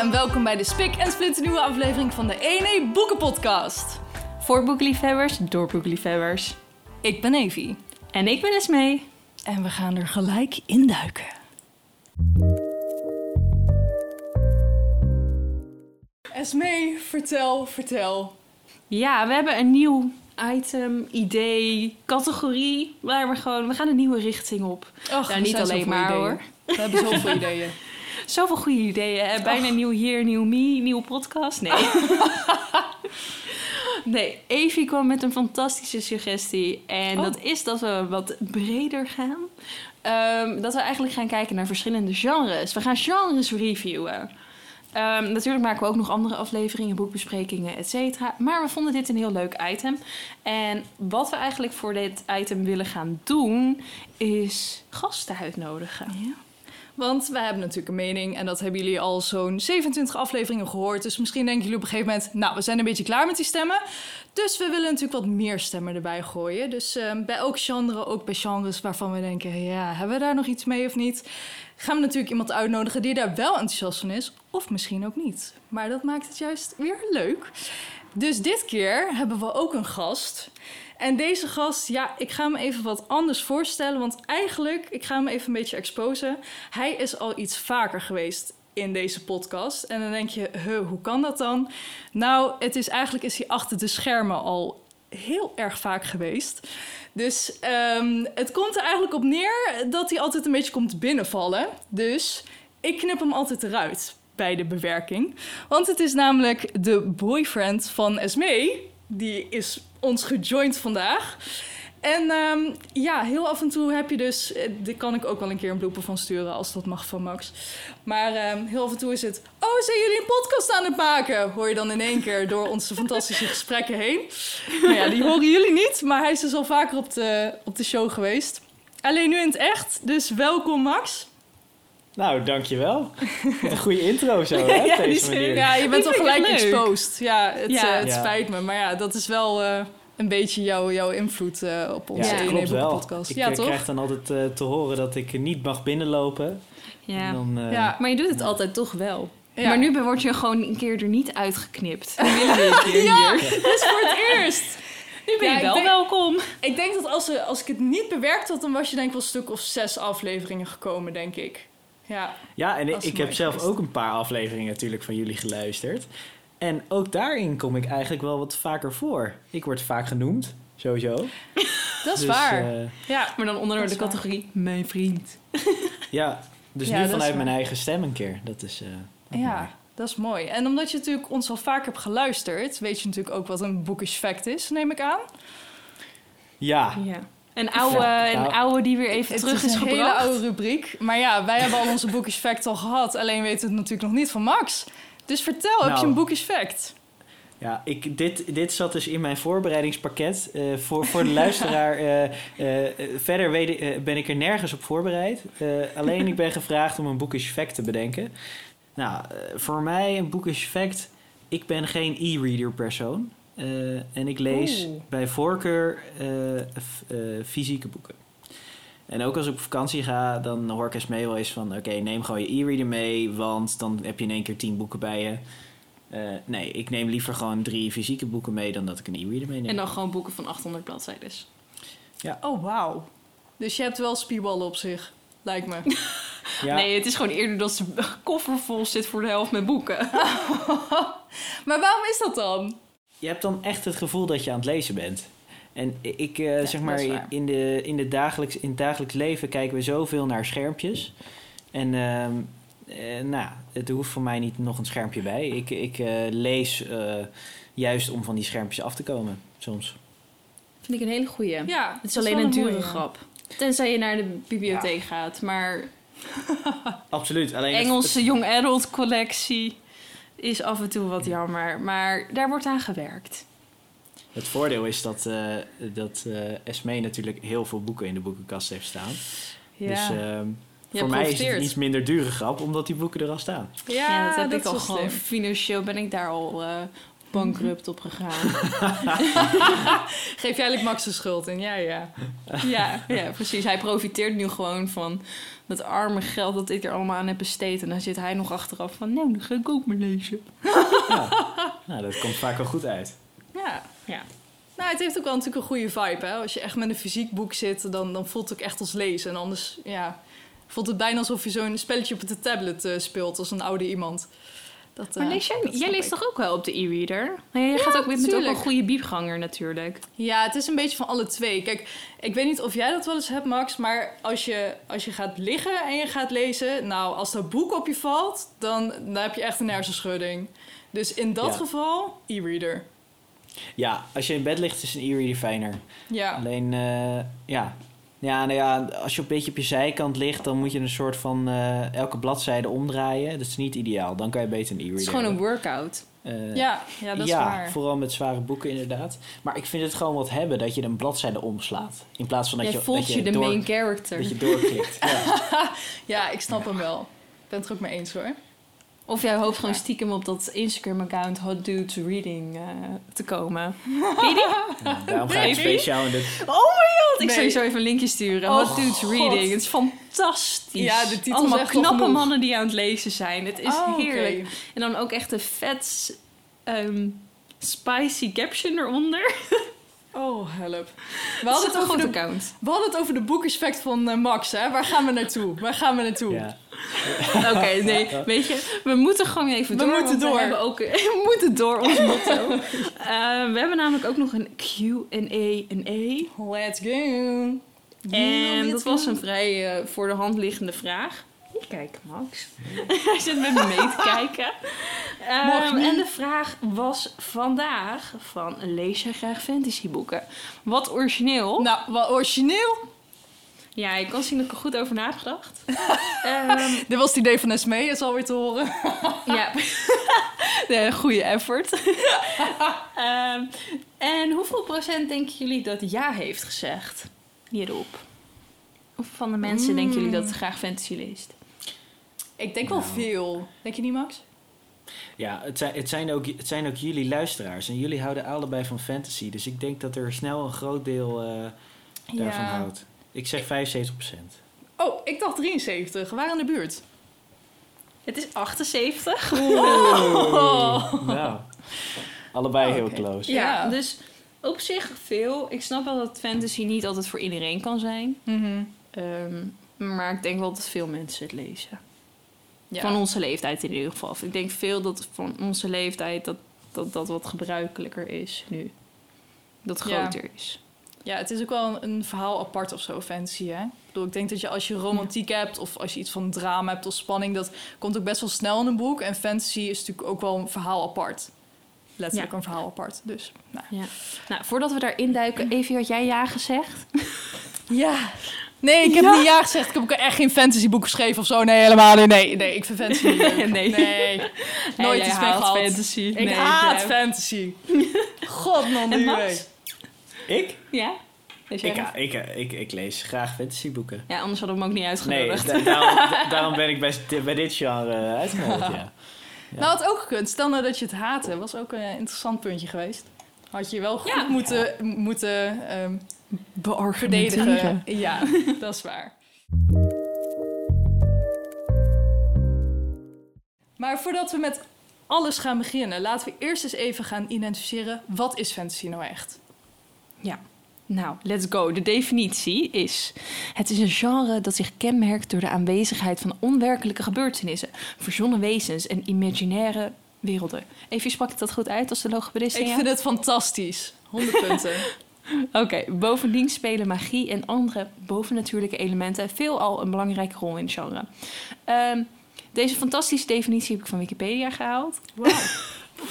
en welkom bij de Spik en Splinternieuwe aflevering van de 1E Boekenpodcast. Voor boekliefhebbers, door boekliefhebbers. Ik ben Evie En ik ben Esmee. en we gaan er gelijk induiken. Esmee, vertel, vertel. Ja, we hebben een nieuw item, idee, categorie. Waar we gewoon, we gaan een nieuwe richting op. Och, er niet alleen maar, ideeën. hoor. We hebben zoveel ideeën. Zoveel goede ideeën. hè? Bijna Och. nieuw hier, nieuw me, nieuwe podcast. Nee. nee, Evie kwam met een fantastische suggestie. En Oh. dat is dat we wat breder gaan. Ehm, dat we eigenlijk gaan kijken naar verschillende genres. We gaan genres reviewen. Ehm, natuurlijk maken we ook nog andere afleveringen, boekbesprekingen, et cetera. Maar we vonden dit een heel leuk item. En wat we eigenlijk voor dit item willen gaan doen, is gasten uitnodigen. Ja. Want wij hebben natuurlijk een mening en dat hebben jullie al zo'n 27 afleveringen gehoord. Dus misschien denken jullie op een gegeven moment, nou, we zijn een beetje klaar met die stemmen. Dus we willen natuurlijk wat meer stemmen erbij gooien. Dus eh, bij elk genre, ook bij genres waarvan we denken, ja, hebben we daar nog iets mee of niet? Gaan we natuurlijk iemand uitnodigen die daar wel enthousiast van is, of misschien ook niet. Maar dat maakt het juist weer leuk. Dus dit keer hebben we ook een gast. En deze gast, ja, ik ga hem even wat anders voorstellen. Want eigenlijk, ik ga hem even een beetje exposen. Hij is al iets vaker geweest in deze podcast. En dan denk je, huh, hoe kan dat dan? Nou, het is eigenlijk is hij achter de schermen al heel erg vaak geweest. Dus ehm, het komt er eigenlijk op neer dat hij altijd een beetje komt binnenvallen. Dus ik knip hem altijd eruit bij de bewerking. Want het is namelijk de boyfriend van Esmee. Die is ons gejoind vandaag. En ehm, ja, heel af en toe heb je dus... eh, Daar kan ik ook wel een keer een blooper van sturen... als dat mag van Max. Maar ehm, heel af en toe is het... Oh, zijn jullie een podcast aan het maken? Hoor je dan in één keer door onze fantastische gesprekken heen. Nou ja, die horen jullie niet. Maar hij is dus al vaker op de, op de show geweest. Alleen nu in het echt. Dus welkom Max. Nou, dankjewel. Wat een goede intro zo, hè? Ja, deze manier. Ja, je bent al gelijk exposed. Ja, het, Ja. eh, het Ja. spijt me. Maar ja, dat is wel eh, een beetje jouw, jouw invloed eh, op onze Ja, ja, klopt wel. podcast. Ik Ja, toch? krijg dan altijd te horen dat ik niet mag binnenlopen. Ja. En dan, eh, Ja. Maar je doet het Ja. altijd toch wel. Ja. Maar nu word je gewoon een keer er niet uitgeknipt. Nu willen we een keer Ja, hier. dat is voor het eerst. Nu ben Ja, je ik wel denk- welkom. Ik denk dat als, als ik het niet bewerkt had, dan was je denk ik wel een stuk of zes afleveringen gekomen, denk ik. Ja, Ja, en ik, heb zelf geweest. ook een paar afleveringen natuurlijk van jullie geluisterd. En ook daarin kom ik eigenlijk wel wat vaker voor. Ik word vaak genoemd, sowieso. dat is Dus, waar. eh, ja. Maar dan onder de waar. categorie mijn vriend. ja, dus Ja, nu vanuit mijn eigen stem een keer. Dat is... eh, mooi. ja, dat is mooi. En omdat je natuurlijk ons al vaak hebt geluisterd, weet je natuurlijk ook wat een bookish fact is, neem ik aan. Ja, Ja. Een oude, Ja. een Nou, oude die weer even Het terug is is, een gebracht. hele oude rubriek. Maar ja, wij hebben al onze bookish fact al gehad. Alleen weten we het natuurlijk nog niet van Max. Dus vertel, heb je Nou. een bookish fact? Ja, ik, dit, dit zat dus in mijn voorbereidingspakket. Eh, voor, voor de luisteraar. eh, eh, verder weet ik, ben ik er nergens op voorbereid. Eh, alleen ik ben gevraagd om een bookish fact te bedenken. Nou, voor mij een bookish fact. Ik ben geen e-reader persoon. Eh, en ik lees Oeh. bij voorkeur eh, f- eh, fysieke boeken. En ook als ik op vakantie ga, dan hoor ik eens mee wel eens van... oké, neem gewoon je e-reader mee, want dan heb je in één keer tien boeken bij je. Eh, nee, ik neem liever gewoon drie fysieke boeken mee dan dat ik een e-reader meeneem. En dan gewoon boeken van 800 bladzijden. Oh, wauw. Dus je hebt wel spierballen op zich, lijkt me. ja, Nee, het is gewoon eerder dat ze koffer vol zit voor de helft met boeken. maar waarom is dat dan? Je hebt dan echt het gevoel dat je aan het lezen bent. En ik, eh, zeg maar, in, de, in, de dagelijks, in het dagelijks leven kijken we zoveel naar schermpjes. En ehm, eh, nou, het hoeft voor mij niet nog een schermpje bij. Ik, ik eh, lees eh, juist om van die schermpjes af te komen, soms. Vind ik een hele goeie. Ja, Het is alleen een dure mooie. grap. Tenzij je naar de bibliotheek gaat. Maar Absoluut. Alleen het- Engelse young adult collectie is af en toe wat jammer. Maar daar wordt aan gewerkt. Het voordeel is dat, eh dat eh Esmee natuurlijk heel veel boeken in de boekenkast heeft staan. Ja, Dus ehm, voor mij is het iets minder dure grap, omdat die boeken er al staan. ja, Ja, dat heb ik is al gewoon. Financieel ben ik daar al eh, bankrupt op gegaan. Geef jij eigenlijk Max de schuld in? Ja, ja. ja, ja, precies. Hij profiteert nu gewoon van dat arme geld dat ik er allemaal aan heb besteed. En dan zit hij nog achteraf van, nou, dan ga ik ook maar lezen. Ja. Nou, dat komt vaak wel goed uit. Ja. Ja. Nou, het heeft ook wel natuurlijk een goede vibe, hè. Als je echt met een fysiek boek zit, dan, dan voelt het ook echt als lezen. En anders, ja, voelt het bijna alsof je zo'n spelletje op de tablet eh, speelt als een oude iemand. Dat, Maar eh, lees jij, dat jij snap leest ik. toch ook wel op de e-reader? Nou, jij gaat ook met, met ook een goede biepganger natuurlijk. Ja, het is een beetje van alle twee. Kijk, ik weet niet of jij dat wel eens hebt, Max, maar als je, als je gaat liggen en je gaat lezen, nou, als dat boek op je valt, dan, dan heb je echt een hersenschudding. Dus in dat Ja. geval, e-reader. Ja, als je in bed ligt is een e-reader fijner. Ja. Alleen, eh, ja. Ja, nou ja, als je een beetje op je zijkant ligt, dan moet je een soort van eh, elke bladzijde omdraaien. Dat is niet ideaal. Dan kan je beter een e-reader Het is gewoon een workout. Eh, Ja, ja, dat is ja, waar. vooral met zware boeken inderdaad. Maar ik vind het gewoon wat hebben dat je een bladzijde omslaat. In plaats van dat Jij je, voelt dat je, je, de door, main character. dat je doorklikt. ja. Ja, ik snap hem wel. Ik ben het er ook mee eens hoor. Of jij hoopt gewoon stiekem op dat Instagram-account Hot Dudes Reading eh, te komen. Ja, daarom ga ik speciaal in de... Oh my god! Ik Nee. zal je zo even een linkje sturen. Oh, Hot Dudes God. Reading. Het is fantastisch. Ja, de titel Allemaal knappe genoeg. mannen die aan het lezen zijn. Het is Oh, heerlijk. En dan ook echt de vet ehm, spicy caption eronder. Oh, help. We hadden, het over een de, account. we hadden het over de boekeffect van eh, Max, hè? Waar gaan we naartoe? Waar gaan we naartoe? Ja. Oké, nee, weet je, we moeten gewoon even We door. moeten want door. We, hebben ook, we moeten door, ons motto. Eh, we hebben namelijk ook nog een Q&A en E. Let's go. En dat was een vrij eh, voor de hand liggende vraag. Kijken, Max. Hij zit met me mee te kijken. Ehm, en de vraag was vandaag van... Lees jij graag fantasyboeken? Wat origineel. Nou, wat origineel. Ja, ik kan zien dat ik er goed over nagedacht. Ehm, Dit was het idee van Esmee, is alweer te horen. ja, de goede effort. Ehm, en hoeveel procent denken jullie dat ja heeft gezegd hierop? Of van de mensen denken jullie dat graag fantasy leest? Ik denk wel Nou. veel. Denk je niet, Max? Ja, het zijn, het, zijn ook, het zijn ook jullie luisteraars. En jullie houden allebei van fantasy. Dus ik denk dat er snel een groot deel eh, daarvan houdt. Ik zeg 75%. Oh, ik dacht 73. We waren in de buurt. Het is 78. Nou, allebei Oh, heel close. Ja, Ja. dus op zich veel. Ik snap wel dat fantasy niet altijd voor iedereen kan zijn. Mhm. Ehm, maar ik denk wel dat veel mensen het lezen. Ja. Van onze leeftijd in ieder geval. Ik denk veel dat van onze leeftijd dat dat, dat wat gebruikelijker is nu. Dat Ja. groter is. ja, het is ook wel een, een verhaal apart of zo, fantasy, hè? Ik bedoel, ik denk dat je als je romantiek hebt... of als je iets van drama hebt of spanning... dat komt ook best wel snel in een boek. En fantasy is natuurlijk ook wel een verhaal apart. Letterlijk Ja. een verhaal apart. Dus, nou. Ja. Nou, voordat we daarin duiken, Evie, had jij ja gezegd? Ja. Nee, ik heb niet ja gezegd. Ik heb ook echt geen fantasyboek geschreven of zo. Nee, helemaal niet. Nee, nee ik vind fantasy niet leuk. Nee. nee. Nooit iets mee haat gehad. fantasy. Ik Nee, haat fantasy. God, man, nu. Ik? Ja? Jij Ik, graag? ik, ik, ik lees graag fantasyboeken. Ja, anders hadden we hem ook niet Nee, uitgenodigd. da- daarom, da- daarom ben ik bij, bij dit genre eh, uitgenodigd, ja. Ja. Nou, had ook gekund. Stel nou dat je het haatte. Was ook een interessant puntje geweest. Had je wel goed Ja. moeten, moeten ehm. Verdedigen. Ja, dat is waar. Maar voordat we met alles gaan beginnen, laten we eerst eens even gaan identificeren wat is fantasy nou echt. Ja. Nou, let's go. De definitie is: Het is een genre dat zich kenmerkt door de aanwezigheid van onwerkelijke gebeurtenissen, verzonnen wezens en imaginaire werelden. Even sprak ik dat goed uit als de logopedist? Ik vind het fantastisch. 100 punten. Oké, bovendien spelen magie en andere bovennatuurlijke elementen veelal een belangrijke rol in het genre. Ehm, deze fantastische definitie heb ik van Wikipedia gehaald.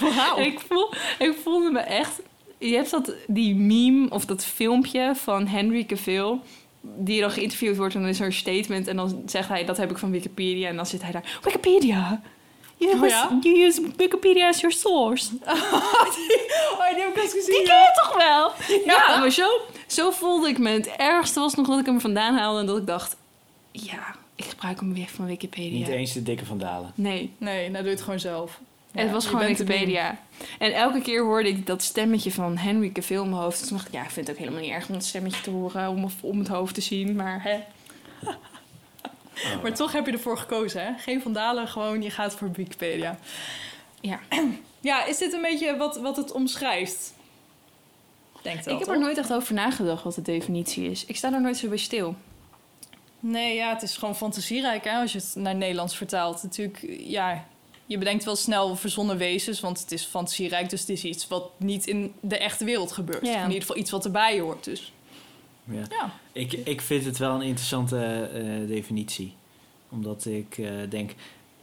Wauw. Ik, voel, ik voelde me echt... Je hebt dat, die meme of dat filmpje van Henry Cavill... die dan geïnterviewd wordt en dan is er een statement... en dan zegt hij, dat heb ik van Wikipedia... en dan zit hij daar, Wikipedia! You, Oh ja? you use Wikipedia as your source. Oh, die heb ik eens gezien. Die ken je toch wel? Ja, maar zo, zo voelde ik me. Het ergste was nog dat ik hem vandaan haalde... en dat ik dacht, ja, ik gebruik hem weer van Wikipedia. Niet eens de dikke vandalen. Nee. Nee, nou doe je het gewoon zelf. En het was je gewoon Wikipedia. En elke keer hoorde ik dat stemmetje van Henry Cavill in mijn hoofd. Toen dacht ik, ja, ik vind het ook helemaal niet erg om het stemmetje te horen, om, om het hoofd te zien. Maar hè, Oh. Maar toch heb je ervoor gekozen, hè? Geen vandalen, gewoon je gaat voor Wikipedia. ja. Ja, is dit een beetje wat, wat het omschrijft? Denk wel, Ik heb toch? er nooit echt over nagedacht wat de definitie is. Ik sta er nooit zo bij stil. Nee, ja, het is gewoon fantasierijk, hè? Als je het naar Nederlands vertaalt. Natuurlijk, ja... Je bedenkt wel snel verzonnen wezens, want het is fantasierijk. Dus het is iets wat niet in de echte wereld gebeurt. Ja. In ieder geval iets wat erbij hoort, dus... Ja. Ja. Ik, ik vind het wel een interessante eh, definitie. Omdat ik eh, denk,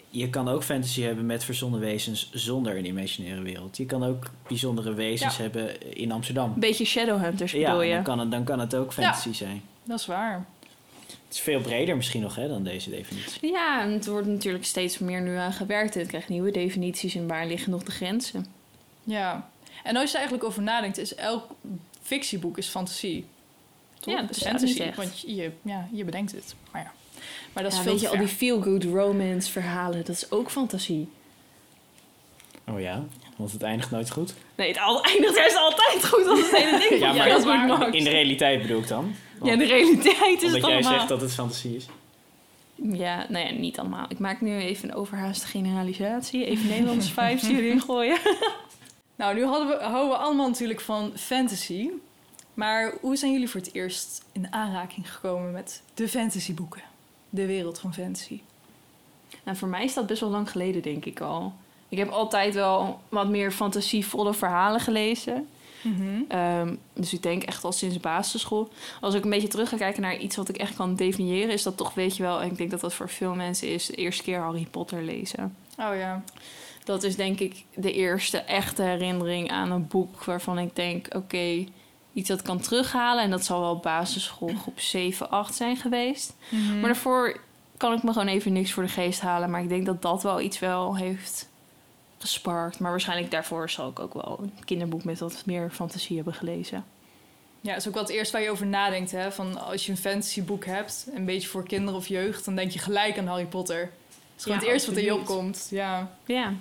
je kan ook fantasy hebben met verzonnen wezens zonder een imaginaire wereld. Je kan ook bijzondere wezens Ja. hebben in Amsterdam. Een beetje Shadowhunters Ja, bedoel je? dan kan, het, dan kan het ook fantasy zijn. Dat is waar. Het is veel breder misschien nog hè, dan deze definitie. Ja, en het wordt natuurlijk steeds meer nu aan gewerkt. Het krijgt nieuwe definities en waar liggen nog de grenzen? Ja. En als je er eigenlijk over nadenkt, is elk fictieboek is fantasie. Toch? Ja, dat is fantasy, niet echt. want je, ja, je bedenkt het. Maar ja, maar dat is Ja, veel weet je, al die feel-good romance verhalen, dat is ook fantasie. Oh ja, want het eindigt nooit goed. Nee, het al- eindigt juist altijd goed als het hele ding. Ja, maar dat is waar. Max. in de realiteit bedoel ik dan. Ja, in de realiteit is Omdat het jij allemaal... zegt dat het fantasie is. Ja, nou ja, niet allemaal. Ik maak nu even een overhaaste generalisatie. Even Nederlandse vibes die erin gooien. Nou, nu hadden we, houden we allemaal natuurlijk van fantasy. Maar hoe zijn jullie voor het eerst in aanraking gekomen met de fantasyboeken? De wereld van fantasy. Nou, voor mij is dat best wel lang geleden, denk ik al. Ik heb altijd wel wat meer fantasievolle verhalen gelezen. Ehm, dus ik denk echt al sinds basisschool. Als ik een beetje terug ga kijken naar iets wat ik echt kan definiëren, is dat toch, weet je wel, en ik denk dat dat voor veel mensen is, de eerste keer Harry Potter lezen. Oh ja. Dat is denk ik de eerste echte herinnering aan een boek waarvan ik denk, oké, iets dat kan terughalen. En dat zal wel basisschool groep 7, 8 zijn geweest. Maar daarvoor kan ik me gewoon even niks voor de geest halen. Maar ik denk dat dat wel iets wel heeft gesparkt. Maar waarschijnlijk daarvoor zal ik ook wel een kinderboek met wat meer fantasie hebben gelezen. Ja, dat is ook wel het eerste waar je over nadenkt. Hè? Van als je een fantasyboek hebt, een beetje voor kinderen of jeugd, dan denk je gelijk aan Harry Potter. Dat is gewoon Ja, het eerste wat in je opkomt. Ja. Ja.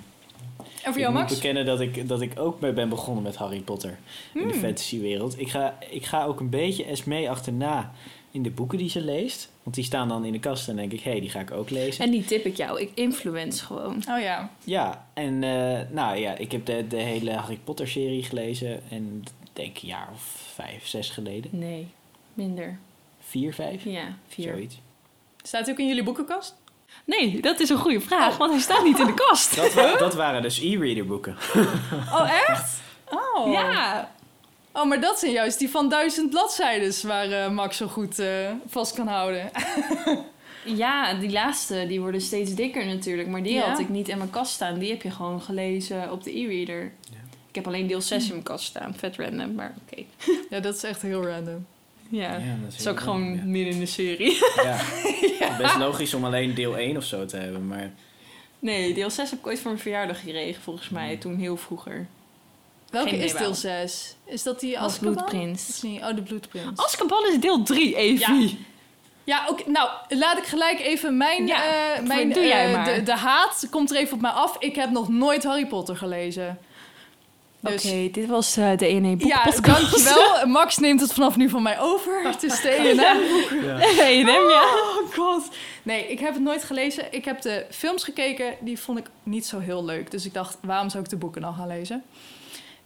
En voor ik jou, moet Max? bekennen dat ik, dat ik ook mee ben begonnen met Harry Potter in Hmm. de fantasywereld. Ik ga, ik ga ook een beetje Esmee achterna in de boeken die ze leest. Want die staan dan in de kast en denk ik, hé, hey, die ga ik ook lezen. En die tip ik jou. Ik influence gewoon. Oh ja. Ja, en eh, nou ja, ik heb de, de hele Harry Potter serie gelezen. En denk een jaar of vijf, zes geleden. Nee, minder. Vier, vijf? Ja, vier. Zoiets. Staat ook in jullie boekenkast? Nee, dat is een goede vraag, want hij staat niet in de kast. Dat, wa- dat waren dus e-reader boeken. Oh, echt? Oh. Ja, Oh, maar dat zijn juist die van duizend bladzijden waar eh, Max zo goed eh, vast kan houden. Ja, die laatste, die worden steeds dikker natuurlijk. Maar die Ja? had ik niet in mijn kast staan. Die heb je gewoon gelezen op de e-reader. Ja. Ik heb alleen deel 6 in mijn kast staan. Vet random, maar oké. Ja, dat is echt heel random. Ja, dat dat is ook gewoon Ja. midden in de serie. Ja. Best logisch om alleen deel 1 of zo te hebben, maar... Nee, deel 6 heb ik ooit voor mijn verjaardag gekregen, volgens mij. Toen heel vroeger. Welke Geen is deel waarom. 6? Is dat die Als Azkaban? bloedprins. Niet- Oh, de bloedprins. Azkaban is deel 3, Evie. Ja, oké. nou, laat ik gelijk even mijn... Ja, eh, mijn doe jij eh, maar. De, de haat komt er even op mij af. Ik heb nog nooit Harry Potter gelezen. Oké, Dus dit was eh, de ENE ja, boekpodcast. dankjewel. Max neemt het vanaf nu van mij over. Het is de E&M. E&M, ja. Oh god. Nee, ik heb het nooit gelezen. Ik heb de films gekeken. Die vond ik niet zo heel leuk. Dus ik dacht, waarom zou ik de boeken dan gaan lezen?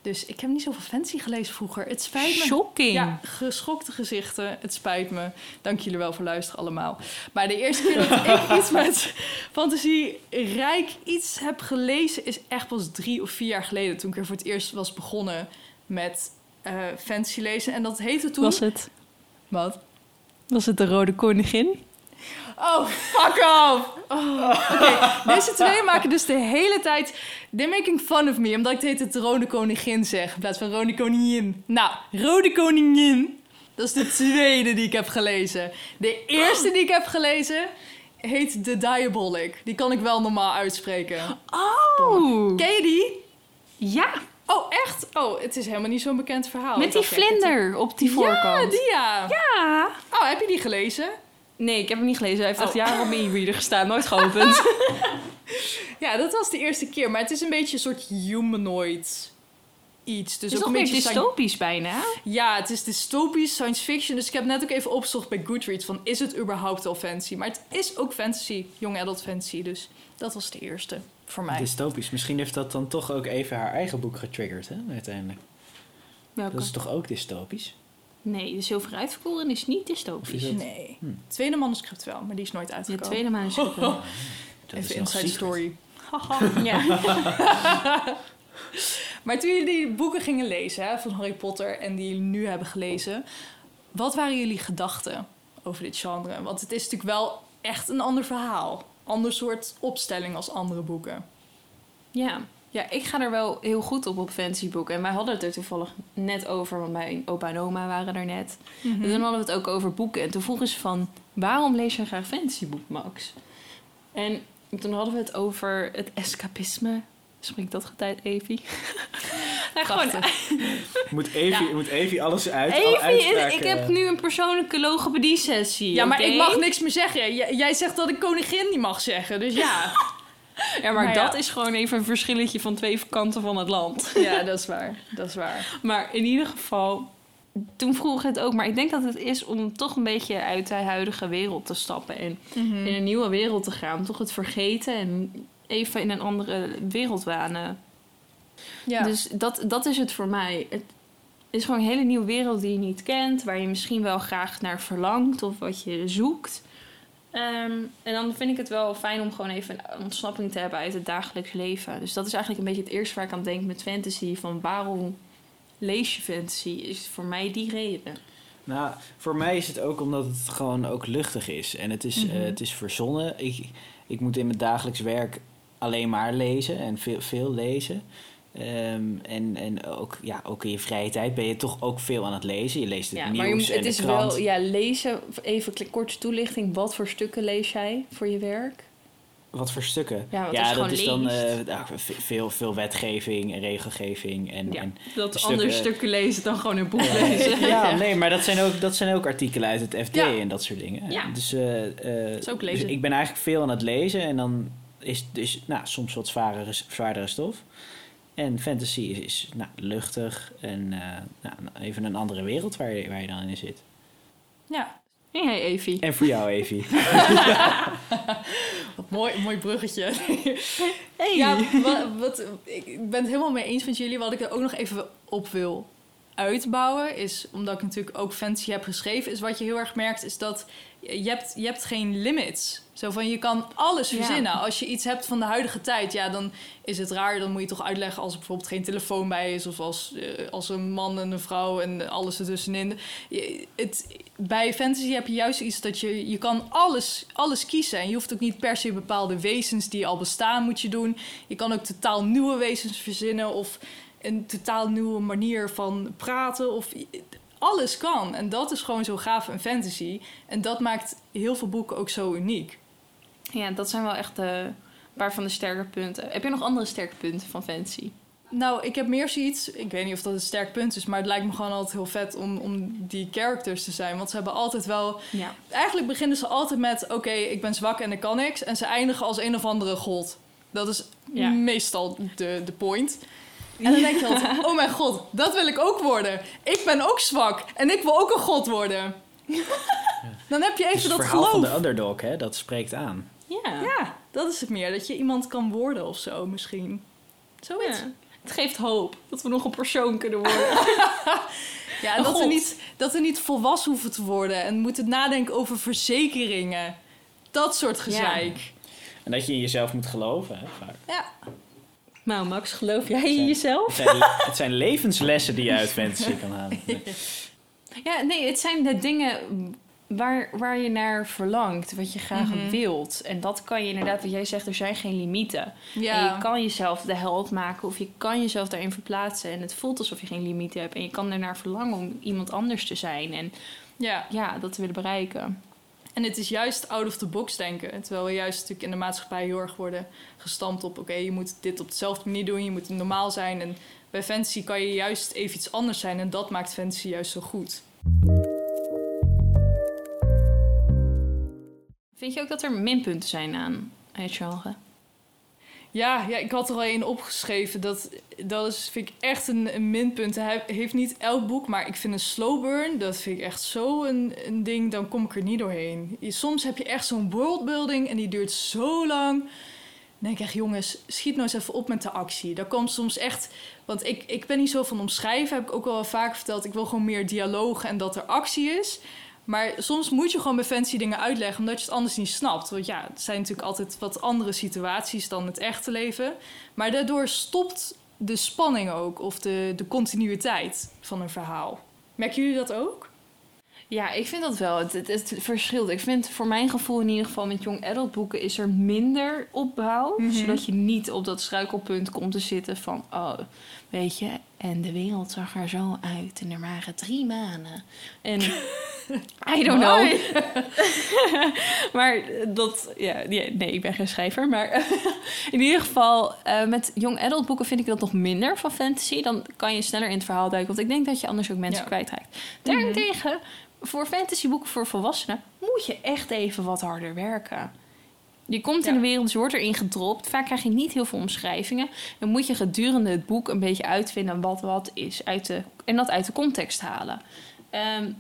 Dus ik heb niet zoveel fancy gelezen vroeger. Het spijt me. Shocking. Ja, geschokte gezichten. Het spijt me. Dank jullie wel voor luisteren allemaal. Maar de eerste keer dat ik iets met fantasierijk iets heb gelezen... is echt pas drie of vier jaar geleden. Toen ik er voor het eerst was begonnen met eh fantasy lezen. En dat heette toen... Was het? Wat? Was het de Rode Koningin? Oh, fuck off! Oh, Oké, deze twee maken dus de hele tijd... They're making fun of me, omdat ik het heet de Rode Koningin zeg... in plaats van Rode Koningin. Nou, Rode Koningin, dat is de tweede die ik heb gelezen. De eerste die ik heb gelezen heet The Diabolic. Die kan ik wel normaal uitspreken. Oh! Ken je die? Ja, Oh, echt? Oh, het is helemaal niet zo'n bekend verhaal. met die vlinder op die Ja, voorkant. die ja. Ja. Oh, heb je die gelezen? Nee, ik heb hem niet gelezen. Hij heeft echt jaren op mijn e-reader gestaan. Nooit geopend. Ja, dat was de eerste keer. Maar het is een beetje een soort humanoid iets. Dus Het is ook een beetje dystopisch bijna. Ja, het is dystopisch, science fiction. Dus ik heb net ook even opgezocht bij Goodreads van... is het überhaupt al fantasy? Maar het is ook fantasy, young adult fantasy. Dus dat was de eerste voor mij. Dystopisch. Misschien heeft dat dan toch ook even haar eigen boek getriggerd, hè, uiteindelijk. Welke? Dat is toch ook dystopisch? Nee, de zilveren uitverkoren is niet is dystopisch. het- Nee. Hm. Tweede manuscript wel, maar die is nooit De uitgekomen. tweede manuscript. Dat is Even inside secret. story. ja. Maar toen jullie die boeken gingen lezen hè, van Harry Potter en die jullie nu hebben gelezen, wat waren jullie gedachten over dit genre? Want het is natuurlijk wel echt een ander verhaal. Ander soort opstelling als andere boeken. Ja. Ja, ik ga er wel heel goed op op fantasyboeken. En wij hadden het er toevallig net over, want mijn opa en oma waren er net. Dus dan hadden we het ook over boeken. En toen vroegen ze van, waarom lees je graag fantasyboek, Max? En toen hadden we het over het escapisme. Spreekt dat uit, Evie? nou, gewoon. Moet Evie, Ja. moet Evie alles uit? alle Evie, uitspraken- ik heb nu een persoonlijke logopedie-sessie. Ja, maar ik mag niks meer zeggen. J- jij zegt dat ik koningin niet mag zeggen, dus ja. Ja, maar, Maar ja. dat is gewoon even een verschilletje van twee kanten van het land. ja, dat is waar. Dat is waar. Maar in ieder geval, toen vroeg het ook. Maar ik denk dat het is om toch een beetje uit de huidige wereld te stappen. En Mhm. in een nieuwe wereld te gaan. Toch het vergeten en even in een andere wereld wanen. Ja. Dus dat, dat is het voor mij. Het is gewoon een hele nieuwe wereld die je niet kent. Waar je misschien wel graag naar verlangt of wat je zoekt. Ehm, en dan vind ik het wel fijn om gewoon even een ontsnapping te hebben uit het dagelijks leven. Dus dat is eigenlijk een beetje het eerste waar ik aan denk met fantasy. Van waarom lees je fantasy? Is voor mij die reden. Nou, voor mij is het ook omdat het gewoon ook luchtig is. En het is, Mhm. eh, het is verzonnen. Ik, ik moet in mijn dagelijks werk alleen maar lezen en veel, veel lezen. Ehm, en en ook, ja, ook in je vrije tijd ben je toch ook veel aan het lezen. Je leest het Ja, nieuws maar je moet, en het de is krant. wel, ja, lezen. Even een korte toelichting. Wat voor stukken lees jij voor je werk? Wat voor stukken? Ja, wat ja is dat gewoon is dan eh, nou, ve- veel, veel wetgeving en regelgeving. En, Ja, en dat stukken- andere stukken lezen dan gewoon een boek lezen. ja, nee, maar dat zijn ook, dat zijn ook artikelen uit het FD Ja. en dat soort dingen. Ja. Dus, is ook dus lezen. ik ben eigenlijk veel aan het lezen en dan is het dus nou, soms wat zwaardere, zwaardere stof. En fantasy is, is nou, luchtig en eh, nou, even een andere wereld waar je, waar je dan in zit. ja. Hey, hey Evie. En voor jou, Evie. Wat mooi, mooi bruggetje. Hey. Ja, wat, wat, ik ben het helemaal mee eens met jullie. Wat ik er ook nog even op wil uitbouwen, is omdat ik natuurlijk ook fantasy heb geschreven, is wat je heel erg merkt, is dat je hebt, je hebt geen limits. Zo van, je kan alles Ja. verzinnen. Als je iets hebt van de huidige tijd, ja, dan is het raar. Dan moet je toch uitleggen als er bijvoorbeeld geen telefoon bij is, of als, eh, als een man en een vrouw en alles ertussenin. Je, het, bij fantasy heb je juist iets dat je, je kan alles, alles kiezen. En je hoeft ook niet per se bepaalde wezens die al bestaan moet je doen. Je kan ook totaal nieuwe wezens verzinnen of een totaal nieuwe manier van praten. Of alles kan. En dat is gewoon zo gaaf in fantasy. En dat maakt heel veel boeken ook zo uniek. Ja, dat zijn wel echt een paar van de sterke punten. Heb je nog andere sterke punten van fantasy? Nou, ik heb meer zoiets. Ik weet niet of dat een sterk punt is, maar het lijkt me gewoon altijd heel vet om, om die characters te zijn. Want ze hebben altijd wel. Ja. Eigenlijk beginnen ze altijd met: oké, ik ben zwak en ik kan niks. En ze eindigen als een of andere god. Dat is Ja. meestal de, de point. En dan denk je altijd: oh mijn god, dat wil ik ook worden. Ik ben ook zwak en ik wil ook een god worden. Dan heb je Het even is het dat verhaal geloof. van de underdog, hè? dat spreekt aan. Ja. Ja, dat is het meer. Dat je iemand kan worden of zo misschien. Zoiets. Ja. Het geeft hoop dat we nog een persoon kunnen worden. Ja, en dat we, niet, dat we niet volwassen hoeven te worden en moeten nadenken over verzekeringen. Dat soort gezeik. En dat je in jezelf moet geloven. Hè, vaak. Ja. Nou, Max, geloof jij in jezelf? Het zijn, het zijn levenslessen die je uit fantasy kan halen. Ja, nee, het zijn de dingen waar, waar je naar verlangt, wat je graag Mhm. wilt. En dat kan je inderdaad, wat jij zegt, er zijn geen limieten. En Ja. je kan jezelf de held maken of je kan jezelf daarin verplaatsen. En het voelt alsof je geen limieten hebt. En je kan ernaar verlangen om iemand anders te zijn. En ja. ja, dat te willen bereiken. En het is juist out of the box denken. Terwijl we juist natuurlijk in de maatschappij heel erg worden gestampt op... oké, je moet dit op dezelfde manier doen, je moet normaal zijn. En bij fantasy kan je juist even iets anders zijn. En dat maakt fantasy juist zo goed. Vind je ook dat er minpunten zijn aan het genre? Ja, ja, ik had er al één opgeschreven. Dat, dat is, vind ik echt een, minpunt. Hij heeft niet elk boek, maar ik vind een slow burn... dat vind ik echt zo een, een ding, dan kom ik er niet doorheen. Soms heb je echt zo'n worldbuilding en die duurt zo lang. Dan denk ik echt, jongens, schiet nou eens even op met de actie. Daar komt soms echt... Want ik, ik ben niet zo van omschrijven, heb ik ook wel vaak verteld. Ik wil gewoon meer dialoog en dat er actie is... Maar soms moet je gewoon bij fancy dingen uitleggen, omdat je het anders niet snapt. Want ja, het zijn natuurlijk altijd wat andere situaties dan het echte leven. Maar daardoor stopt de spanning ook, of de, de continuïteit van een verhaal. Merken jullie dat ook? Ja, ik vind dat wel. Het, het, het verschilt. Ik vind voor mijn gevoel in ieder geval met young adult boeken is er minder opbouw. Mhm. Zodat je niet op dat struikelpunt komt te zitten van, oh, weet je, en de wereld zag er zo uit en er waren drie manen. En I don't know. maar dat, ja, nee, ik ben geen schrijver. Maar in ieder geval, eh, met young adult boeken vind ik dat nog minder van fantasy. Dan kan je sneller in het verhaal duiken. Want ik denk dat je anders ook mensen Ja. kwijtraakt. Daarentegen, voor fantasyboeken voor volwassenen moet je echt even wat harder werken. Je komt in de wereld, dus je wordt erin gedropt. Vaak krijg je niet heel veel omschrijvingen. Dan moet je gedurende het boek een beetje uitvinden wat wat is. Uit de, en dat uit de context halen. Ehm,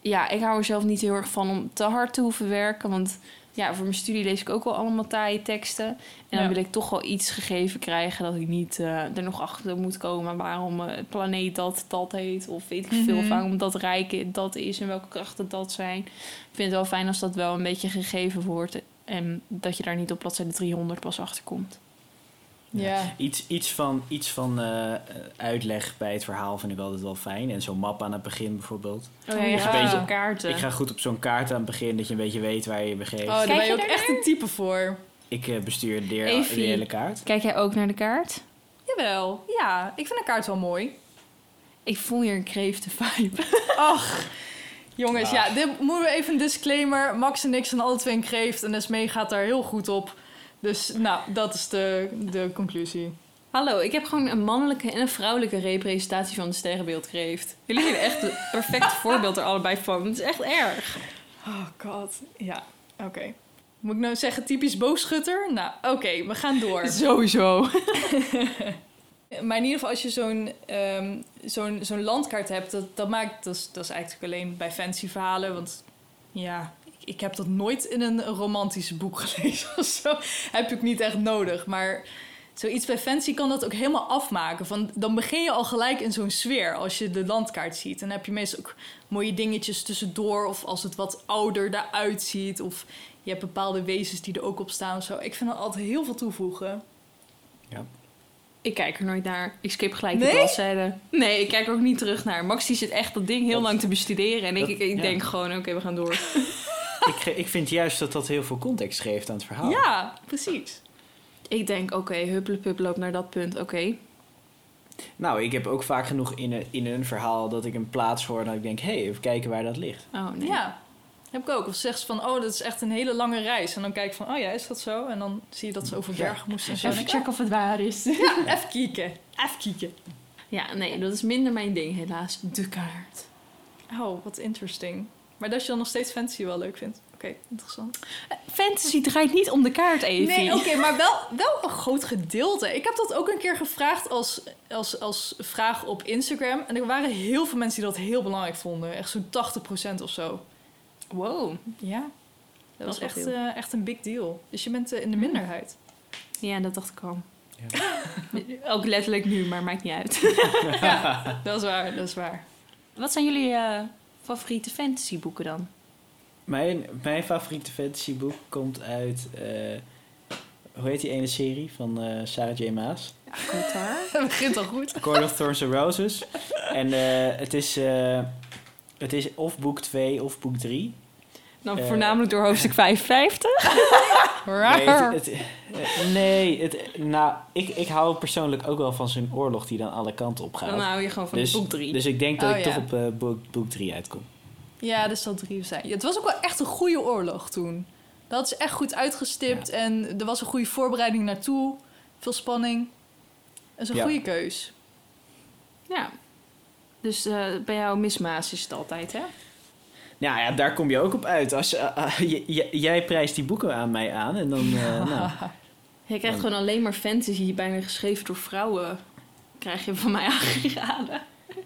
ja, ik hou er zelf niet heel erg van om te hard te hoeven werken. Want ja, voor mijn studie lees ik ook wel allemaal taaie teksten. En dan Ja. wil ik toch wel iets gegeven krijgen dat ik niet eh, er nog achter moet komen waarom eh, het planeet dat dat heet. Of weet ik veel, Mhm. of waarom dat rijk dat is en welke krachten dat zijn. Ik vind het wel fijn als dat wel een beetje gegeven wordt. En dat je daar niet op bladzijde 300 pas achter komt. Ja. Iets, iets van, iets van eh, uitleg bij het verhaal vind ik altijd wel fijn. En zo'n map aan het begin bijvoorbeeld. Oh ja, een beetje- beetje kaarten. Ik ga goed op zo'n kaart aan het begin, dat je een beetje weet waar je je begeeft. Oh, daar Kijk ben je je ook echt een type voor. Ik eh, bestuur de, de hele kaart. Kijk jij ook naar de kaart? Jawel, ja. Ik vind een kaart wel mooi. Ik voel hier een kreefte vibe. Ach, jongens, Ah. ja, dit moeten we even een disclaimer. Max en ik zijn alle twee een kreeft en Esmee gaat daar heel goed op. Dus nou, dat is de, de conclusie. Hallo, ik heb gewoon een mannelijke en een vrouwelijke representatie van de sterrenbeeld kreeft. Jullie zijn echt het perfecte voorbeeld er allebei van. Het is echt erg. Oh god, ja, oké. Moet ik nou zeggen typisch boogschutter? Nou, oké, we gaan door. Sowieso. Maar in ieder geval, als je zo'n ehm, zo'n zo'n landkaart hebt, dat, dat maakt dat is, dat is eigenlijk alleen bij fancy verhalen. Want ja, ik, ik heb dat nooit in een romantisch boek gelezen of zo. Heb ook niet echt nodig. Maar zoiets bij fancy kan dat ook helemaal afmaken. Van, dan begin je al gelijk in zo'n sfeer als je de landkaart ziet. En dan heb je meestal ook mooie dingetjes tussendoor. Of als het wat ouder daaruit ziet. Of je hebt bepaalde wezens die er ook op staan of zo. Ik vind dat altijd heel veel toevoegen. Ik kijk er nooit naar. Ik skip gelijk Nee? de bladzijde. Nee, ik kijk ook niet terug naar. Max die zit echt dat ding heel Dat- lang te bestuderen. En ik, dat- ik, ik ja. denk gewoon, oké, we gaan door. ik, ik vind juist dat dat heel veel context geeft aan het verhaal. Ja, precies. ik denk, oké, huppelepup loopt naar dat punt. Oké. Nou, ik heb ook vaak genoeg in een, in een verhaal dat ik een plaats hoor... dat ik denk, hé, hey, even kijken waar dat ligt. Oh, nee. Ja, heb ik ook. Of zegt ze van, oh, dat is echt een hele lange reis. En dan kijk ik van, oh ja, is dat zo? En dan zie je dat ze over Ja. bergen moesten en zo. Even checken of het waar is. ja, even kijken. Even kijken. Ja, nee, dat is minder mijn ding helaas. De kaart. Oh, wat interesting. Maar dat je dan nog steeds fantasy wel leuk vindt. Oké, interessant. Fantasy draait niet om de kaart, Evie. Nee, oké, maar wel, wel een groot gedeelte. Ik heb dat ook een keer gevraagd als, als, als vraag op Instagram. En er waren heel veel mensen die dat heel belangrijk vonden. Echt zo'n 80% of zo. Wow. Ja, dat was echt, eh, echt een big deal. Dus je bent eh, in de minderheid. Ja, dat dacht ik al. Ja. Ook letterlijk nu, maar maakt niet uit. ja, dat is waar, dat is waar. Wat zijn jullie eh, favoriete fantasyboeken dan? Mijn, mijn favoriete fantasyboek komt uit... eh, hoe heet die ene serie van eh, Sarah J. Maas? Ja, Kotar. Het begint al goed. Court of Thorns and Roses. En eh, het, is, eh, het is of boek 2 of boek 3. Dan Eh. voornamelijk door hoofdstuk 55. Nee, het, het- nee het, nou, ik, ik hou persoonlijk ook wel van zo'n oorlog die dan alle kanten op gaat. Dan hou je gewoon van dus, boek 3. dus ik denk dat Oh, ik ja. toch op eh, boek, boek 3 uitkom. Ja, dat zal drie zijn. Ja, het was ook wel echt een goede oorlog toen. Dat is echt goed uitgestipt en er was een goede voorbereiding naartoe. Veel spanning. Dat is een Ja. goede keus. Ja. Dus eh, bij jou Miss Maas is het altijd, hè? Nou ja, daar kom je ook op uit. Als, eh, eh, j- jij prijst die boeken aan mij aan en dan... eh, nou, Je krijgt gewoon alleen maar fantasy, bijna geschreven door vrouwen. Krijg je van mij aangeraden.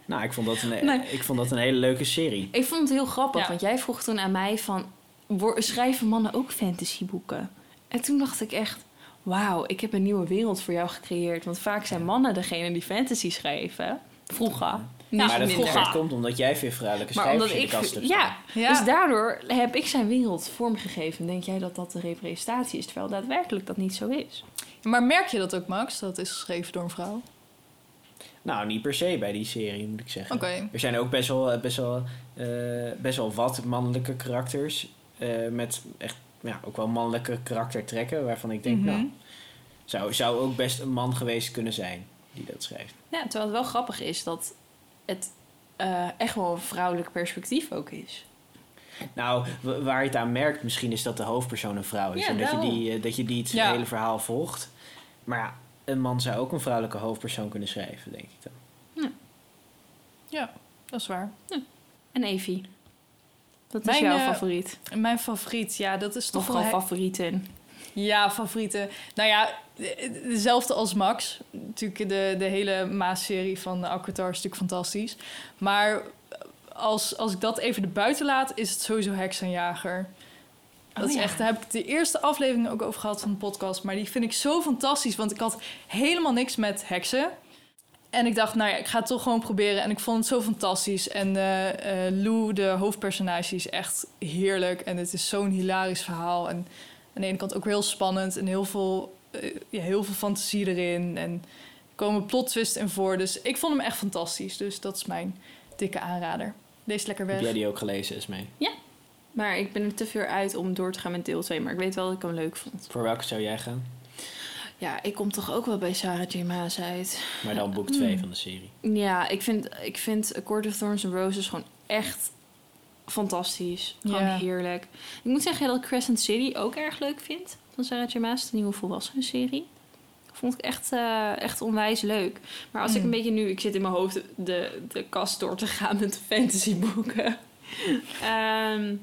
nou, ik vond, dat een, Nee. ik vond dat een hele leuke serie. Ik vond het heel grappig, Ja. want jij vroeg toen aan mij van... "Wor- Schrijven mannen ook fantasyboeken? En toen dacht ik echt... Wauw, ik heb een nieuwe wereld voor jou gecreëerd. Want vaak zijn mannen degene die fantasy schrijven. Vroeger. Niet maar dat, minder. komt omdat jij veel vrouwelijke schrijvers omdat in de kast hebt Ja, Ja. dus daardoor heb ik zijn wereld vormgegeven. Denk jij dat dat de representatie is? Terwijl daadwerkelijk dat niet zo is. Maar merk je dat ook, Max? Dat het is geschreven door een vrouw? Nou, niet per se bij die serie, moet ik zeggen. Oké. Er zijn ook best wel, eh, best wel, eh, best wel wat mannelijke karakters. eh, met echt ja, ook wel mannelijke karaktertrekken. Waarvan ik denk, Mhm. nou, zou, zou ook best een man geweest kunnen zijn die dat schrijft. Ja, terwijl het wel grappig is dat het eh, echt wel een vrouwelijk perspectief ook is. Nou, wa- waar je het aan merkt, misschien is dat de hoofdpersoon een vrouw is. Ja, en dat je, die, eh, dat je die het Ja. hele verhaal volgt. Maar ja, een man zou ook een vrouwelijke hoofdpersoon kunnen schrijven, denk ik dan. Ja, dat is waar. En Evie? Wat is Mijn, jouw eh, favoriet? En mijn favoriet, ja, dat is toch Of wel... gewoon he- favorieten? Ja, favorieten. Nou ja, de- dezelfde als Max. Natuurlijk de, de hele Maas-serie van Aquatar is natuurlijk fantastisch. Maar als, als ik dat even er buiten laat, is het sowieso Heksenjager. Dat Oh is ja. echt, daar heb ik de eerste aflevering ook over gehad van de podcast. Maar die vind ik zo fantastisch, want ik had helemaal niks met heksen. En ik dacht, nou ja, ik ga het toch gewoon proberen. En ik vond het zo fantastisch. En eh, eh, Lou, de hoofdpersonage, is echt heerlijk. En het is zo'n hilarisch verhaal. En aan de ene kant ook heel spannend. En heel veel, eh, ja, heel veel fantasie erin. En komen plot twists in voor. Dus ik vond hem echt fantastisch. Dus dat is mijn dikke aanrader. Lees lekker Heb weg. jij die ook gelezen, Esmee? Maar ik ben er te veel uit om door te gaan met deel 2. Maar ik weet wel dat ik hem leuk vond. Voor welke zou jij gaan? Ja, ik kom toch ook wel bij Sarah J. Maas uit. Maar dan boek 2 van de serie. Ja, ik vind, ik vind A Court of Thorns and Roses gewoon echt fantastisch. Gewoon heerlijk. Ik moet zeggen dat ik Crescent City ook erg leuk vind. Van Sarah J. Maas, de nieuwe volwassenen serie. Vond ik echt, eh, echt onwijs leuk. Maar als ik Mm. een beetje nu... Ik zit in mijn hoofd de, de kast door te gaan met fantasyboeken. Ehm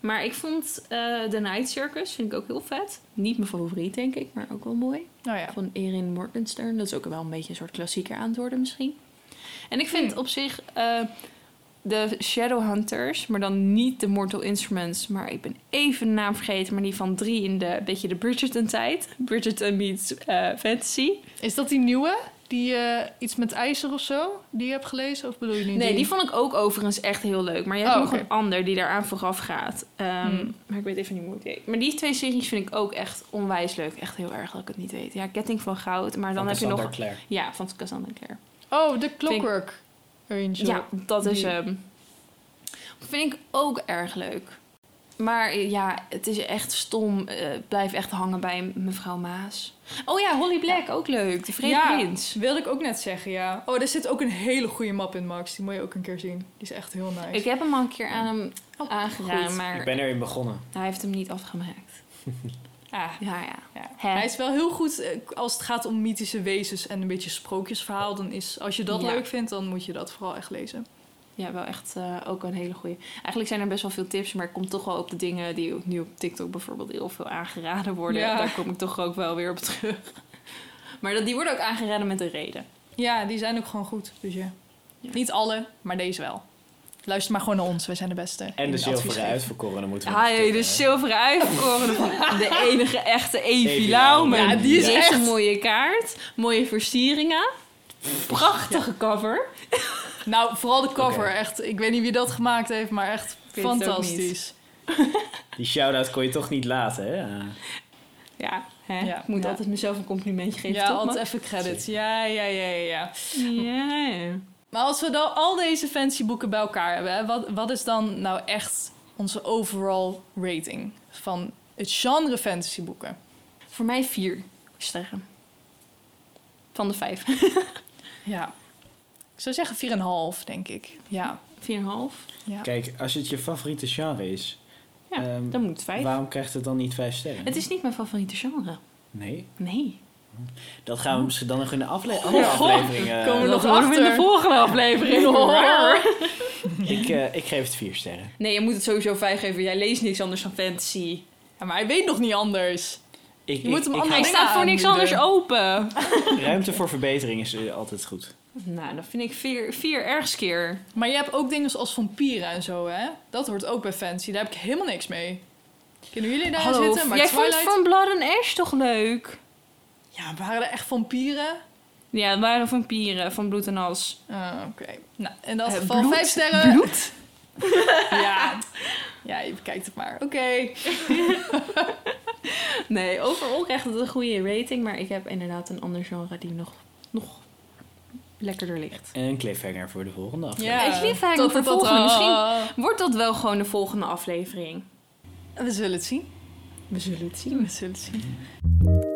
maar ik vond eh The Night Circus vind ik ook heel vet. Niet mijn favoriet, denk ik, maar ook wel mooi. Ja. Van Erin Morgenstern. Dat is ook wel een beetje een soort klassieker aan het worden misschien. En ik vind Hmm. op zich eh, de Shadowhunters, maar dan niet de Mortal Instruments. Maar ik ben even de naam vergeten, maar die van drie in de beetje de Bridgerton-tijd. Bridgerton meets eh, fantasy. Is dat die nieuwe? Die eh, iets met ijzer of zo? Die je hebt gelezen? Of bedoel je niet Nee, die vond ik ook overigens echt heel leuk. Maar je hebt Oh, nog een ander die daaraan vooraf gaat. Ehm, Hmm. Maar ik weet even niet hoe het heet. Maar die twee series vind ik ook echt onwijs leuk. Echt heel erg dat ik het niet weet. Ja, Ketting van Goud. Maar dan Van heb je nog... Cassandra Clare. Ja, van Cassandra Clare. Oh, de Clockwork Angel. Ja, dat is Die- hem. Vind ik ook erg leuk. Maar eh, ja, het is echt stom. eh, blijf echt hangen bij mevrouw Maas. Oh ja, Holly Black, ook leuk. De Vrede ja, Prins. wilde ik ook net zeggen, ja. Oh, er zit ook een hele goede map in, Max. Die moet je ook een keer zien. Die is echt heel nice. Ik heb hem al een keer aan hem Oh, aangedaan, goed. maar Ik ben erin begonnen. hij heeft hem niet afgemaakt. Ah, Ja, ja. ja. Hij is wel heel goed eh, als het gaat om mythische wezens en een beetje sprookjesverhaal. Dan is, als je dat leuk vindt, dan moet je dat vooral echt lezen. Ja, wel echt eh, ook een hele goeie. Eigenlijk zijn er best wel veel tips, maar ik kom toch wel op de dingen die nu op TikTok bijvoorbeeld heel veel aangeraden worden. Daar kom ik toch ook wel weer op terug. Maar dat, die worden ook aangeraden met een reden. Ja, die zijn ook gewoon goed. Dus. Ja. Niet alle, maar deze wel. Luister maar gewoon naar ons. Wij zijn de beste. En de zilveren geven. uitverkorene moeten we Ah, nog jee, de zilveren uitverkorene van de enige echte Laumen. Laumen. Ja, die is echt- een mooie kaart, mooie versieringen, prachtige cover. Nou, vooral de cover. Echt, ik weet niet wie dat gemaakt heeft, maar echt fantastisch. Die shout-out kon je toch niet laten, hè? Ah. Ja, hè? Ja. ik moet Ja. altijd mezelf een complimentje geven. Ja, toch, altijd even credits. Ja, ja, ja, ja, ja. Ja, ja. Maar als we dan al deze fantasyboeken bij elkaar hebben, hè, wat, wat is dan nou echt onze overall rating van het genre fantasyboeken? Voor mij vier sterren. Van de vijf. Ja. Ik zou zeggen 4,5, denk ik. Ja. Vier en een half. ja. Kijk, als het je favoriete genre is, Ja, Ehm, dan moet het vijf. waarom krijgt het dan niet vijf sterren? Het is niet mijn favoriete genre. Nee, Nee. Dat gaan we misschien dan nog in de afle andere Ja. aflevering... eh, Komen we nog Dat we in de achter. volgende aflevering. Oh. Hoor. ik, eh, ik geef het vier sterren. Nee, je moet het sowieso vijf geven. Jij leest niks anders dan fantasy. Ja, maar hij weet nog niet anders. Ik, Je moet hem ik, allemaal- Hij staat voor niks anders open. Ruimte voor verbetering is eh, altijd goed. Nou, dan vind ik vier, vier erg skeer. Maar je hebt ook dingen zoals vampieren en zo, hè? Dat hoort ook bij fantasy. Daar heb ik helemaal niks mee. Kunnen jullie daar Hallo, zitten? Maar jij Twilight... vond From Blood and Ash toch leuk? Ja, waren er echt vampieren? Ja, het waren vampieren van bloed en as. Ah, Oké. Nou, in dat Eh, geval bloed? vijf sterren. Bloed? Ja. Ja, je bekijkt het maar. Oké. Nee, overal krijgt het een goede rating. Maar ik heb inderdaad een ander genre die nog, nog lekkerder ligt. En een cliffhanger voor de volgende aflevering. Ja. Een cliffhanger Tot- voor tot- volgende. Misschien-. Wordt dat wel gewoon de volgende aflevering? We zullen het zien. We zullen het zien. We zullen het zien.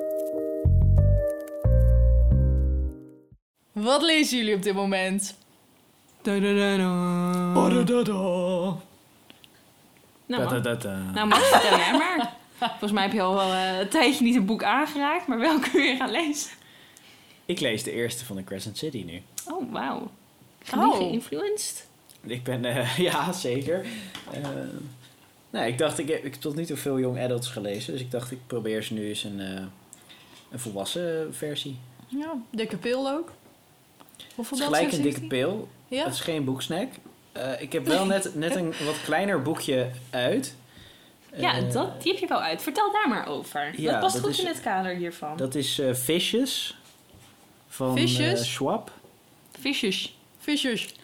Wat lezen jullie op dit moment? Nou, nou Max, vertel jij maar. Volgens mij heb je al wel eh, een tijdje niet een boek aangeraakt. Maar welke kun je gaan lezen? Ik lees de eerste van de Crescent City nu. Oh, wauw. Oh. Geïnfluenced? Ik ben, eh, ja, zeker. Eh, nou, ik dacht, ik heb, ik heb tot nu toe veel young adults gelezen. Dus ik dacht, ik probeer ze nu eens een, eh, een volwassen versie. Ja, dikke pil ook. Het is gelijk een dikke pil. Ja? Het is geen boeksnack. Eh, ik heb wel net, net een wat kleiner boekje uit. Ja, Eh, dat, die heb je wel uit. Vertel daar maar over. ja, dat past dat goed is- in het kader hiervan. Dat is eh Fishes van eh, Fishes? Schwab. Visjes. Visjes.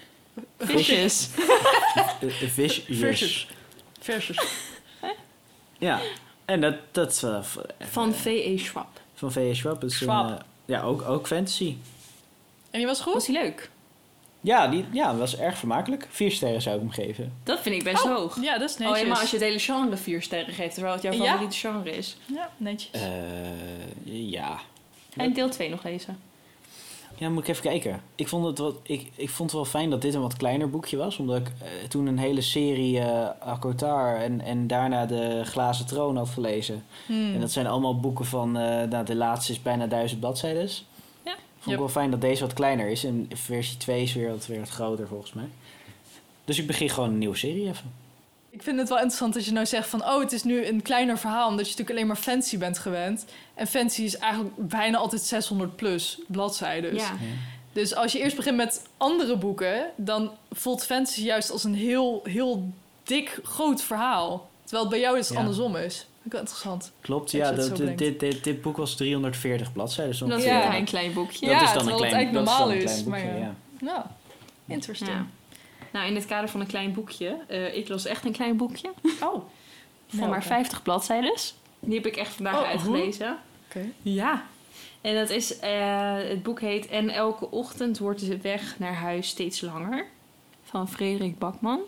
Visjes. Versus. Versus. Ja, en dat, dat is wel v- Van V.E. Schwab. van V.S. Schwab. Is Schwab. ja, ook, ook fantasy. En die was goed? Was die leuk? Ja, die ja, was erg vermakelijk. Vier sterren zou ik hem geven. Dat vind ik best Oh, hoog. Ja, dat is Oh, netjes. helemaal als je het hele genre vier sterren geeft, terwijl het jouw Ja? favoriete genre is. Ja, netjes. Eh, ja. En deel 2 nog lezen. Ja, moet ik even kijken. Ik vond, het wat, ik, ik vond het wel fijn dat dit een wat kleiner boekje was. Omdat ik eh, toen een hele serie eh Akotar en, en daarna de Glazen Troon had gelezen. Hmm. En dat zijn allemaal boeken van... eh, nou, de laatste is bijna duizend bladzijden. Vond Yep. ik wel fijn dat deze wat kleiner is. En versie 2 is weer wat, weer wat groter volgens mij. Dus ik begin gewoon een nieuwe serie even. Ik vind het wel interessant dat je nou zegt van... oh, het is nu een kleiner verhaal... omdat je natuurlijk alleen maar fancy bent gewend. En fancy is eigenlijk bijna altijd 600 plus bladzijden. Ja. Dus als je eerst begint met andere boeken... dan voelt fantasy juist als een heel, heel dik, groot verhaal. Terwijl het bij jou dus Ja. andersom is. Interessant. Klopt, ja. Dat, dit, dit, dit, dit boek was 340 bladzijden. Dus Dat is Ja. een klein, boekje. Ja, dat is dan een het klein, eigenlijk dat is dan normaal een is, klein boekje, maar ja. ja. Nou, interesting. Ja. Nou, in het kader van een klein boekje. eh, ik las echt een klein boekje. Oh, Van Nou, maar oké. 50 bladzijden. Die heb ik echt vandaag Oh, uitgelezen. oké. Ja. En dat is, eh, het boek heet En elke ochtend wordt de weg naar huis steeds langer. Van Frederik Bakman.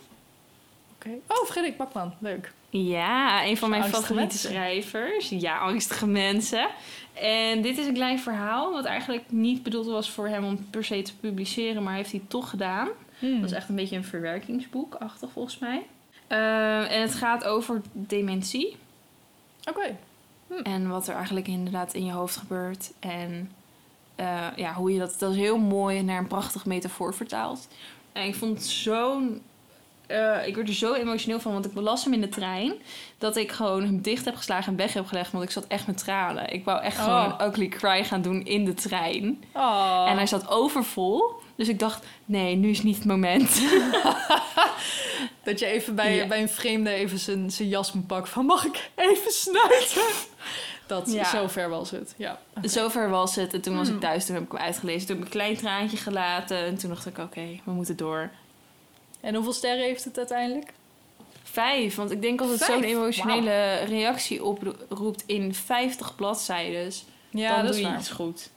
Oké. Oh, Frederik Bakman. Leuk. Ja, een van mijn favoriete mensen. schrijvers. Ja, angstige mensen. En dit is een klein verhaal, wat eigenlijk niet bedoeld was voor hem om per se te publiceren, maar heeft hij toch gedaan. Hmm. Dat is echt een beetje een verwerkingsboek-achtig volgens mij. Eh, en het gaat over dementie. Oké. En wat er eigenlijk inderdaad in je hoofd gebeurt. En eh, ja, hoe je dat... Dat is heel mooi naar een prachtig metafoor vertaald. En ik vond het zo'n... eh, ik werd er zo emotioneel van, want ik las hem in de trein. Dat ik gewoon hem dicht heb geslagen en weg heb gelegd. Want ik zat echt met tranen. Ik wou echt Oh. gewoon een ugly cry gaan doen in de trein. Oh. En hij zat overvol. Dus ik dacht, nee, nu is niet het moment. Dat je even bij, bij een vreemde even zijn, zijn jas moet pakken van mag ik even snuiten? Dat, Ja. zo ver was het. Ja. Zover was het. En toen was Hmm. ik thuis, toen heb ik hem uitgelezen. Toen heb ik een klein traantje gelaten. En toen dacht ik, oké, we moeten door. En hoeveel sterren heeft het uiteindelijk? Vijf, want ik denk als het zo'n emotionele reactie oproept in 50 bladzijden, Ja, dan dat doe is je iets goed.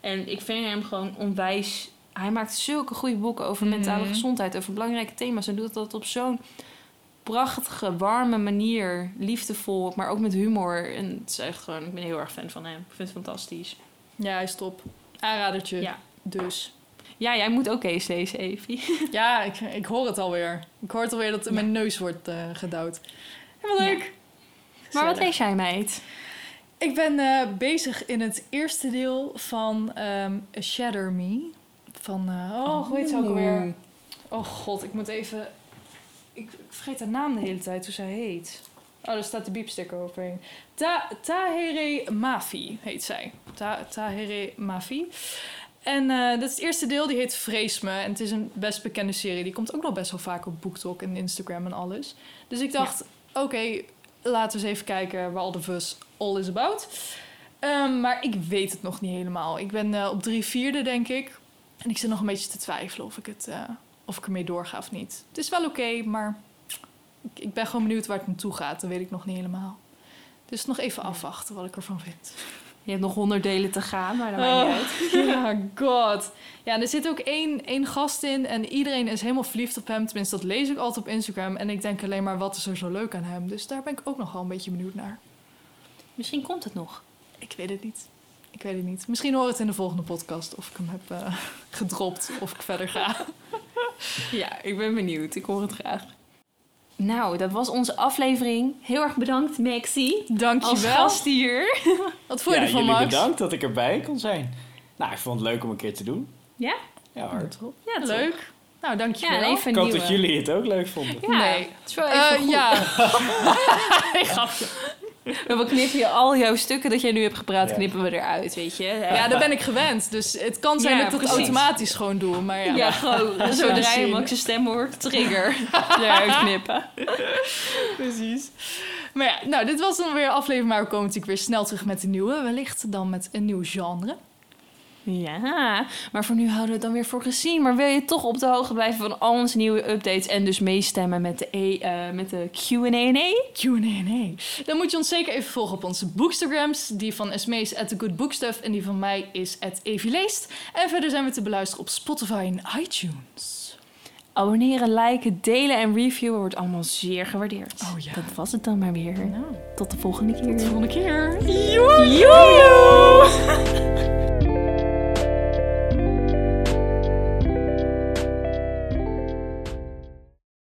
En ik vind hem gewoon onwijs... Hij maakt zulke goede boeken over Mhm. mentale gezondheid, over belangrijke thema's. En doet dat op zo'n prachtige, warme manier, liefdevol, maar ook met humor. En het is echt gewoon, ik ben heel erg fan van hem. Ik vind het fantastisch. Ja, hij is top. Aanradertje. Ja. Dus. Ja, jij moet ook eens lezen, Evie. Ja, ik, ik hoor het alweer. Ik hoor het alweer dat mijn neus wordt eh, gedouwd. Helemaal leuk. Maar wat lees jij, meid? Ik ben eh, bezig in het eerste deel van A Shatter Me. Van, eh, oh, hoe heet ze ook alweer? Oh god, ik moet even... Ik, ik vergeet haar naam de hele tijd, hoe zij heet. Oh, daar staat de biepsticker overheen. Ta Tahere Mafi heet zij. Ta Tahere Mafi. En eh, dat is het eerste deel, die heet Vrees me. En het is een best bekende serie. Die komt ook nog best wel vaak op BookTok en Instagram en alles. Dus ik dacht, oké, laten we eens even kijken waar al de fuss all is about. Ehm, maar ik weet het nog niet helemaal. Ik ben eh, op drie vierde, denk ik. En ik zit nog een beetje te twijfelen of ik, het, eh, of ik ermee doorga of niet. Het is wel oké, maar ik, ik ben gewoon benieuwd waar het naartoe gaat. Dat weet ik nog niet helemaal. Dus nog even afwachten wat ik ervan vind. Je hebt nog honderd delen te gaan, maar dat maakt niet uit. Oh, ja, god. Ja, en er zit ook één, één gast in en iedereen is helemaal verliefd op hem. Tenminste, dat lees ik altijd op Instagram. En ik denk alleen maar, wat is er zo leuk aan hem? Dus daar ben ik ook nog wel een beetje benieuwd naar. Misschien komt het nog. Ik weet het niet. Ik weet het niet. Misschien hoor ik het in de volgende podcast of ik hem heb eh, gedropt of ik verder ga. Ja, ik ben benieuwd. Ik hoor het graag. Nou, dat was onze aflevering. Heel erg bedankt, Maxie. Als Dankjewel. gast hier. Wat vond je ja, ervan, jullie Max? bedankt dat ik erbij kon zijn. Nou, ik vond het leuk om een keer te doen. Ja? Ja, hard. Ja, toch? Leuk. Nou, dankjewel. Ja, even Ik hoop nieuwe. dat jullie het ook leuk vonden. Ja, Nee. Het is wel even goed. ja. We knippen je al jouw stukken dat jij nu hebt gepraat, Ja. knippen we eruit, weet je. Ja, daar ben ik gewend. Dus het kan zijn Ja, dat ik het automatisch gewoon doe. Maar ja. Ja, gewoon. Zodra je. Max' stem hoort, trigger. Eruit knippen. Precies. Maar ja, nou, dit was dan weer aflevering, maar we komen natuurlijk weer snel terug met een nieuwe. Wellicht dan met een nieuw genre. Ja, maar voor nu houden we het dan weer voor gezien. Maar wil je toch op de hoogte blijven van al onze nieuwe updates en dus meestemmen met de, e, eh, met de Q&A? Q&A. Dan moet je ons zeker even volgen op onze bookstagrams. Die van Esme is at the good bookstuff en die van mij is at evileest. En verder zijn we te beluisteren op Spotify en iTunes. Abonneren, liken, delen en reviewen wordt allemaal zeer gewaardeerd. Oh ja. Dat was het dan maar weer. Nou, Tot de volgende keer. tot de volgende keer. Joejoe!